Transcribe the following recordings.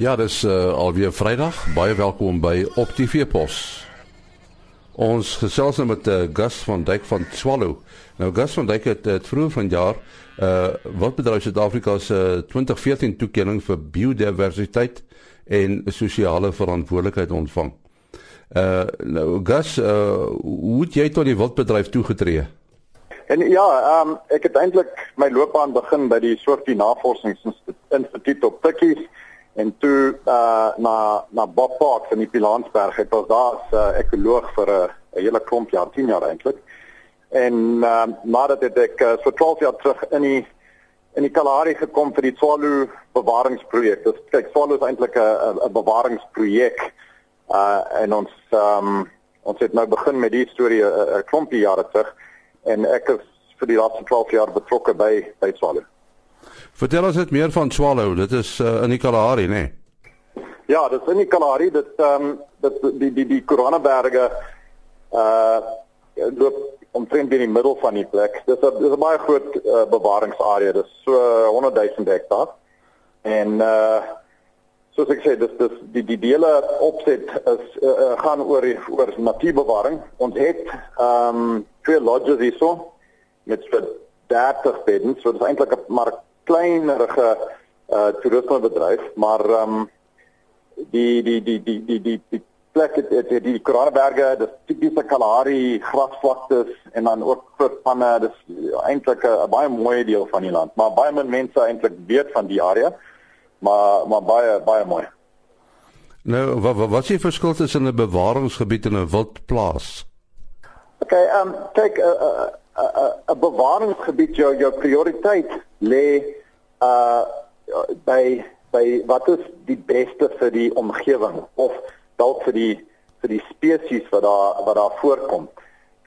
Ja, dis uh, alweer Vrydag. Baie welkom by Op TV Pos. Ons gesels nou met uh, Gus van Dijk van Swallow. Nou Gus van Dijk het, het vroeër vanjaar uh wat bedryf Suid-Afrika se uh, 2014 toekenning vir biodiversiteit en sosiale verantwoordelikheid ontvang. Uh nou Gus, uh hoe het jy tot die wildbedryf toegetree? En ja, ehm um, ek het eintlik my loopbaan begin by die Soortie Navorsingsinstituut op Tikkies en toe uh na na Bob Park in die Pilansberg. Ek was daar as uh, ekoloog vir 'n uh, hele klomp jaar, 10 jaar eintlik. En uh, nadat het ek uh, so 12 jaar terug in die in die Kalahari gekom vir die Swallow bewaringsprojek. Dit kyk Swallow is eintlik 'n 'n bewaringsprojek. Uh en ons um, ons het nou begin met die storie 'n klompie jare terug en ek is vir die laaste 12 jaar betrokke by by Swallow. Vertel ons net meer van Swallow. Dit is uh, in die Kalahari, né? Nee? Ja, dit is in die Kalahari. Dit ehm um, dit die die die Koronaberge uh loop omtrent in die middel van die plek. Dis 'n dis 'n baie groot uh, bewaringsarea. Dit is so 100 000 hektaar. En uh soos ek sê, dis dis die die dele opset is uh, uh, gaan oor oor natuurbewaring. Ons het ehm um, twee lodges hierso met so 30 beddens. So dis eintlik maar kleinerige uh toerismebedryf, maar ehm um, die die die die die die die plek het het die, die Koraberge, dis tipiese Kalahari grasvlaktes en dan ook groot panne, dis eintlik 'n baie mooi deel van die land, maar baie min mense eintlik weet van die area. Maar maar baie baie mooi. Nou, wat wat is die verskil tussen 'n bewaringsgebied en 'n wildplaas? OK, ehm um, kyk 'n uh, 'n uh, uh, 'n bewaringsgebied jou jou prioriteit lê uh by by wat is die beste vir die omgewing of dalk vir die vir die spesies wat daar wat daar voorkom.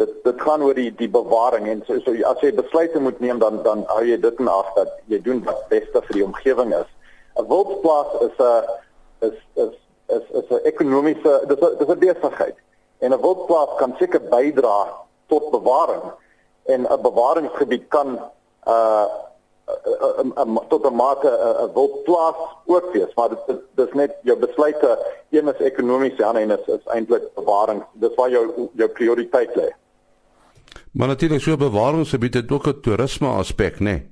Dit dit gaan oor die die bewaring en so, so as jy besluite moet neem dan dan hou jy dit in ag dat jy doen wat beste vir die omgewing is. 'n Wildplaas is 'n is is is is 'n ekonomiese dis 'n dis 'n besigheid. En 'n wildplaas kan seker bydra tot bewaring en 'n bewaringsgebied kan uh tot 'n mate 'n wildplaas ook wees, maar dit dis net jou besluite een is ekonomies en een is, is eintlik bewaring. Dis waar jou jou prioriteit lê. Maar natuurlik so bewaringsgebied het ook 'n toerisme aspek, né? Nee?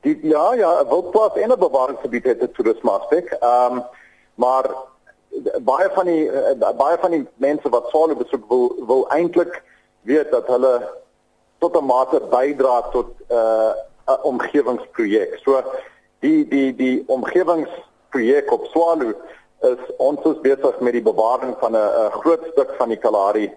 Die ja, ja, 'n wildplaas en 'n bewaringsgebied het 'n toerisme aspek. Ehm um, maar baie van die baie van die mense wat Salo besoek wil wil eintlik weet dat hulle tot 'n mate bydra tot 'n uh, 'n omgewingsprojek. So die die die omgewingsprojek op Swalo is ons is besig met die bewaring van 'n groot stuk van die Kalahari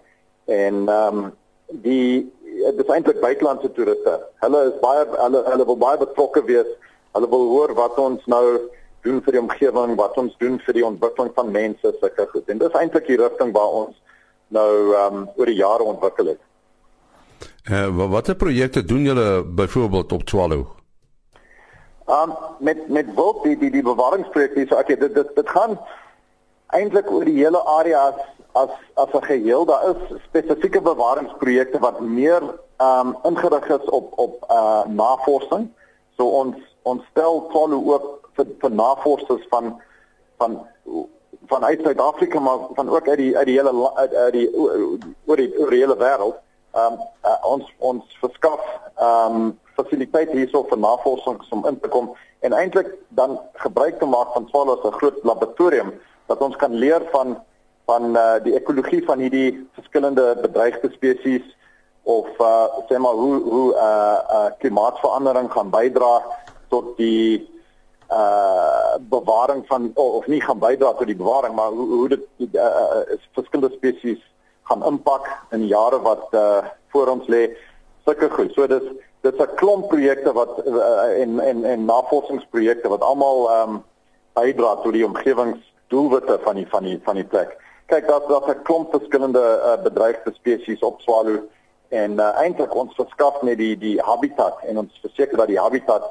en ehm um, die dit is eintlik buitelandse toeriste. Hulle is baie hulle hulle wil baie betrokke wees. Hulle wil hoor wat ons nou doen vir die omgewing, wat ons doen vir die ontwikkeling van mense sulke goed. En dis eintlik die rigting waar ons nou ehm um, oor die jare ontwikkel het. Uh, watter projekte doen julle byvoorbeeld op Swallow? Um met met wild die die die bewaringsprojekte so okay dit dit dit gaan eintlik oor die hele area as as as 'n geheel daar is spesifieke bewaringsprojekte wat meer um ingerig is op op uh navorsing. So ons ons stel Swallow ook vir vir navorsers van van van uit Suid-Afrika maar van ook uit die uit die hele uit, uit die oor die oor die hele wêreld ehm um, uh, ons ons verskaf ehm um, fasiliteite hierso vir navorsing om in te kom en eintlik dan gebruik te maak van Swalo as 'n groot laboratorium dat ons kan leer van van uh, die ekologie van hierdie verskillende bedreigde spesies of uh, sê maar hoe hoe uh, uh, klimaatsverandering gaan bydra tot die uh bewaring van oh, of nie gaan bydra tot die bewaring maar hoe hoe dit uh, verskillende spesies gaan impak in jare wat uh voor ons lê sulke goed. So dis dit's 'n klomp projekte wat uh, en en en navorsingsprojekte wat almal ehm um, bydra tot die omgewingsdoelwitte van die van die van die plek. Kyk, daar's daar's 'n klomp verskillende uh, bedreigde spesies op Swalo en uh, eintlik ons verskaf net die die habitat en ons verseker dat die habitat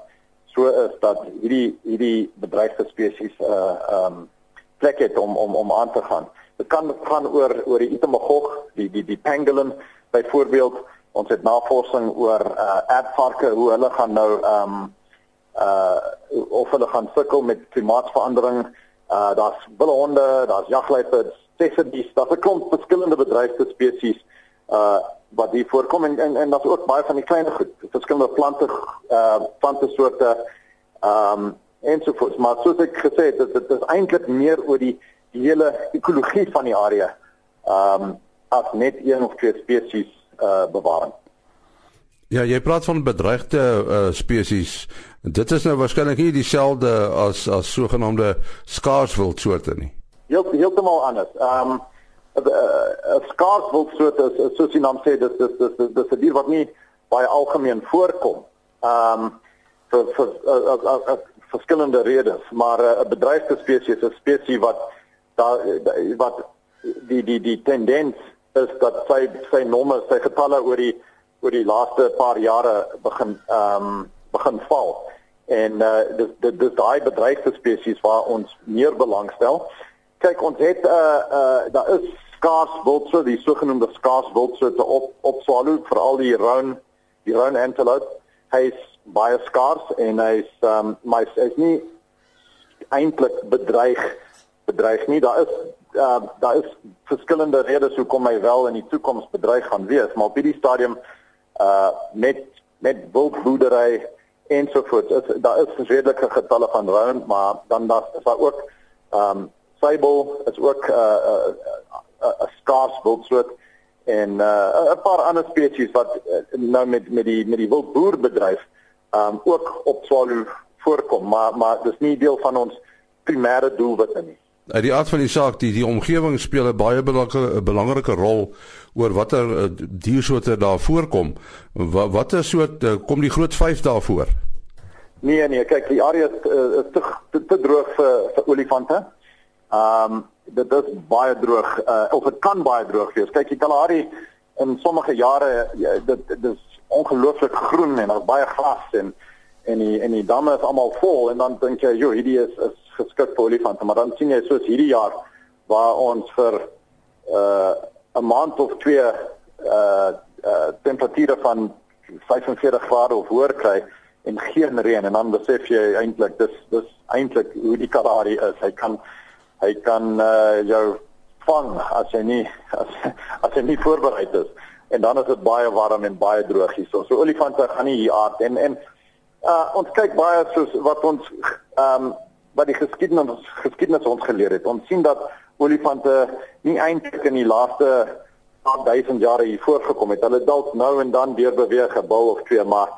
so is dat hierdie hierdie bedreigde spesies uh ehm um, plek het om om om aan te gaan. Dit kan gaan oor oor die itemagog, die die die pangolin byvoorbeeld. Ons het navorsing oor uh aardvarke hoe hulle gaan nou ehm um, uh of hulle gaan sukkel met klimaatsverandering. Uh daar's bulhonde, daar's jagluiperds, spesies, daar's 'n klomp verskillende bedreigde spesies uh wat hier voorkom en en, en daar's ook baie van die klein goed, verskillende plante uh plante soorte ehm um, ensovoorts. Maar soos ek gesê het, dit is eintlik meer oor die die hele ekologie van die area. Ehm um, as net een of twee spesies uh bewaring. Ja, jy praat van bedreigde uh, spesies. Dit is nou waarskynlik nie dieselfde as as sogenaamde skaars wildsoorte nie. Heel heeltemal anders. Ehm um, 'n skaars wildsoort is, is soos die naam sê, dis dis dis dis 'n dier wat nie baie algemeen voorkom. Ehm um, vir vir as as as verskillende redes, maar 'n bedreigde spesies is 'n spesies wat daar wat die die die tendens is dat sy sy nomme, sy getalle oor die oor die laaste paar jare begin ehm um, begin val. En uh dis dis daai bedreigde spesies waar ons meer belangstel. Kyk, ons het 'n uh, uh daar is skaars wildsoort, die sogenaamde skaars wildsoorte op op Swallow, veral die roan die roan antelope. Hy's baie skaars en hy's ehm um, maar hy's nie eintlik bedreig bedreig nie. Daar is uh, daar is verskillende redes hoekom hy wel in die toekoms bedreig gaan wees, maar op hierdie stadium uh met met wildboerdery ensovoorts. Is, daar is redelike getalle van round, maar dan daar is daar ook ehm um, sable is ook 'n uh, 'n uh, 'n uh, skaars wildsoort en 'n uh, paar ander spesies wat uh, nou met met die met die wildboerbedryf ehm um, ook op Swallow voorkom, maar maar dis nie deel van ons primêre doelwitte nie. Uit die aard van die saak, die die omgewing speel 'n baie belangrike belangrike rol oor watter uh, diersoorte daar voorkom. Wat watter soort uh, kom die groot 5 daarvoor? Nee nee, kyk, die area is, uh, is te, te te droog vir vir olifante. Ehm um, dit is baie droog uh, of dit kan baie droog wees. Kyk, die Kalahari in sommige jare ja, dit dit is ongelooflik groen en daar's baie gras en en die en die damme is almal vol en dan dink jy, "Jo, hierdie is is geskik vir olifante." Maar dan sien jy soos hierdie jaar waar ons vir uh 'n maand of twee uh uh temperature van 45 grade of hoër kry en geen reën en dan besef jy eintlik dis dis eintlik hoe die Kalahari is. Hy kan hy kan uh jou vang as jy nie as as jy nie voorberei is en dan is dit baie warm en baie droog hier. So, so olifante gaan nie hier aard en en uh ons kyk baie soos wat ons ehm um, wat die geskiedenis geskiedenis ons geleer het. Ons sien dat olifante nie eintlik in die laaste 1000 jare hier voorgekom het. Hulle dalk nou en dan weer beweeg 'n bul of twee, maar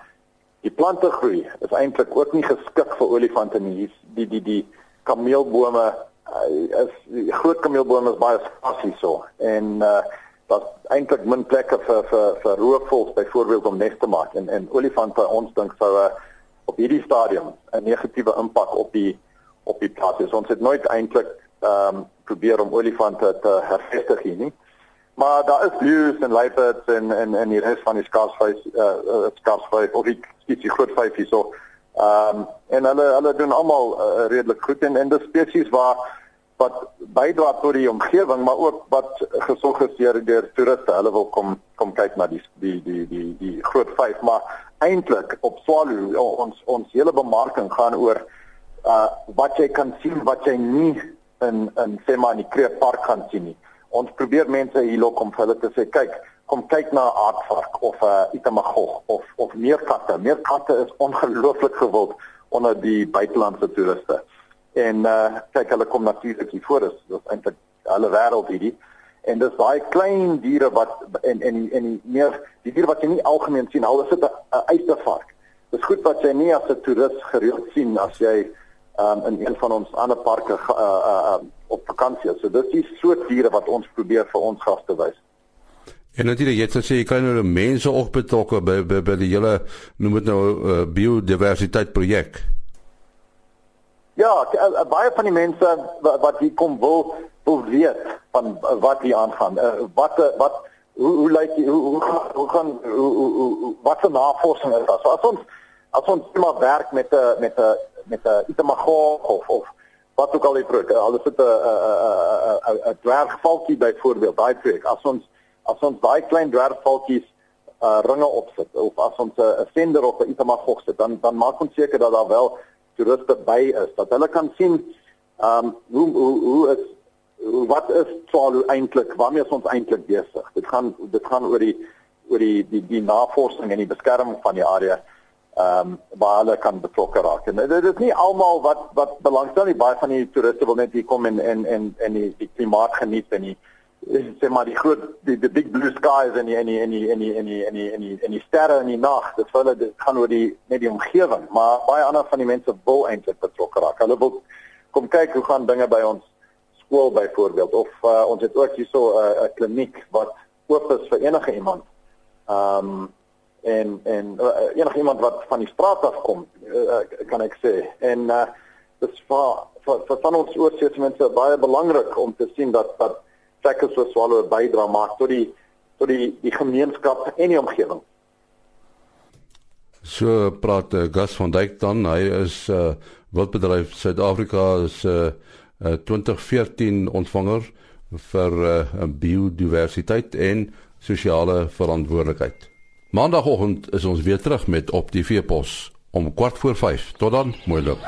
die plante groei is eintlik ook nie geskik vir olifante nie. Die die die kameelbome uh, is die groot kameelbome is baie skaars hierso en uh dat eintlik min plekke vir vir vir roofvoëls byvoorbeeld om nes te maak en en olifante ons dink sou uh, op hierdie stadium 'n negatiewe impak op die op die plaas is. Ons het nooit eintlik ehm um, probeer om olifante te hervestig hier nie. Maar daar is blues en leopards en en en die res van die skaarsvleis eh uh, skaarsvleis of ek skiet die groot vyf hier so. Ehm um, en hulle hulle doen almal uh, redelik goed en en die spesies waar wat bydra tot die omgewing maar ook wat gesorg is deur toeriste. Hulle wil kom kom kyk na die die die die die groot vyf, maar eintlik op Swallow ons ons hele bemarking gaan oor uh wat jy kan sien wat jy nie in in sê maar in die Kreep Park kan sien nie. Ons probeer mense hier lok om vir hulle te sê kyk, kom kyk na 'n aardvark of 'n uh, itamagog of of meerkatte. Meerkatte is ongelooflik gewild onder die buitelandse toeriste en uh kyk hulle kom natuurlik hier voor is dis eintlik hulle wêreld hierdie en dis daai klein diere wat en en en meer die diere wat jy nie algemeen sien al is dit 'n uitervark dis goed wat jy nie as 'n toerist gereeld sien as jy um, in een van ons ander parke uh, uh, uh, op vakansie so dis die soort diere wat ons probeer vir ons gaste wys En natuurlik jy gesê jy kan nou mense ook betrokke by, by by die hele noem dit nou uh, biodiversiteit projek. Ja, uh, baie van die mense wat, wat hier kom wil wil weet van uh, wat hier aangaan. Uh, wat uh, wat hoe hoe lyk die hoe hoe hoe gaan hoe, hoe, hoe wat se navorsing is daar? So as ons as ons maar werk met 'n met 'n met 'n itemagog of of wat ook al die projek, al is dit 'n 'n 'n dwergvalkie byvoorbeeld, daai projek. As ons as ons daai klein dwergvalkies uh ringe opsit of as ons 'n uh, sender op 'n itemagog sit, dan dan maak ons seker dat daar wel toeriste by is, dat hulle kan sien ehm um, hoe hoe hoe is wat is Tswalu eintlik? Waarmee is ons eintlik besig? Dit gaan dit gaan oor die oor die die die navorsing en die beskerming van die area ehm um, by hulle kan betrokke raak. En dit is nie almal wat wat belangstel nie. Baie van die toeriste wil net hier kom en en en en die, die klimaat geniet en die sê maar die groot die, die big blue skies en die en die en die en die en die en die en die, en die sterre in die nag. Dit vir hulle dit gaan oor die net die omgewing, maar baie ander van die mense wil eintlik betrokke raak. Hulle wil kom kyk hoe gaan dinge by ons skool byvoorbeeld of uh, ons het ook hierso 'n uh, kliniek wat oop is vir enige iemand. Ehm um, en en uh, enige iemand wat van die straat af kom, uh, kan ek sê. En uh, dit is vir vir van ons oorseese mense baie belangrik om te sien dat dat trekkers so swallow 'n bydra maak tot die tot die die gemeenskap en die omgewing. So praat uh, Gus van Dijk dan, hy is uh, wildbedryf Suid-Afrika se uh, uh, 2014 ontvanger vir uh, biodiversiteit en sosiale verantwoordelikheid. Maandagoggend is ons weer terug met op die Veepos om kwart voor 5. Tot dan, mooi loop.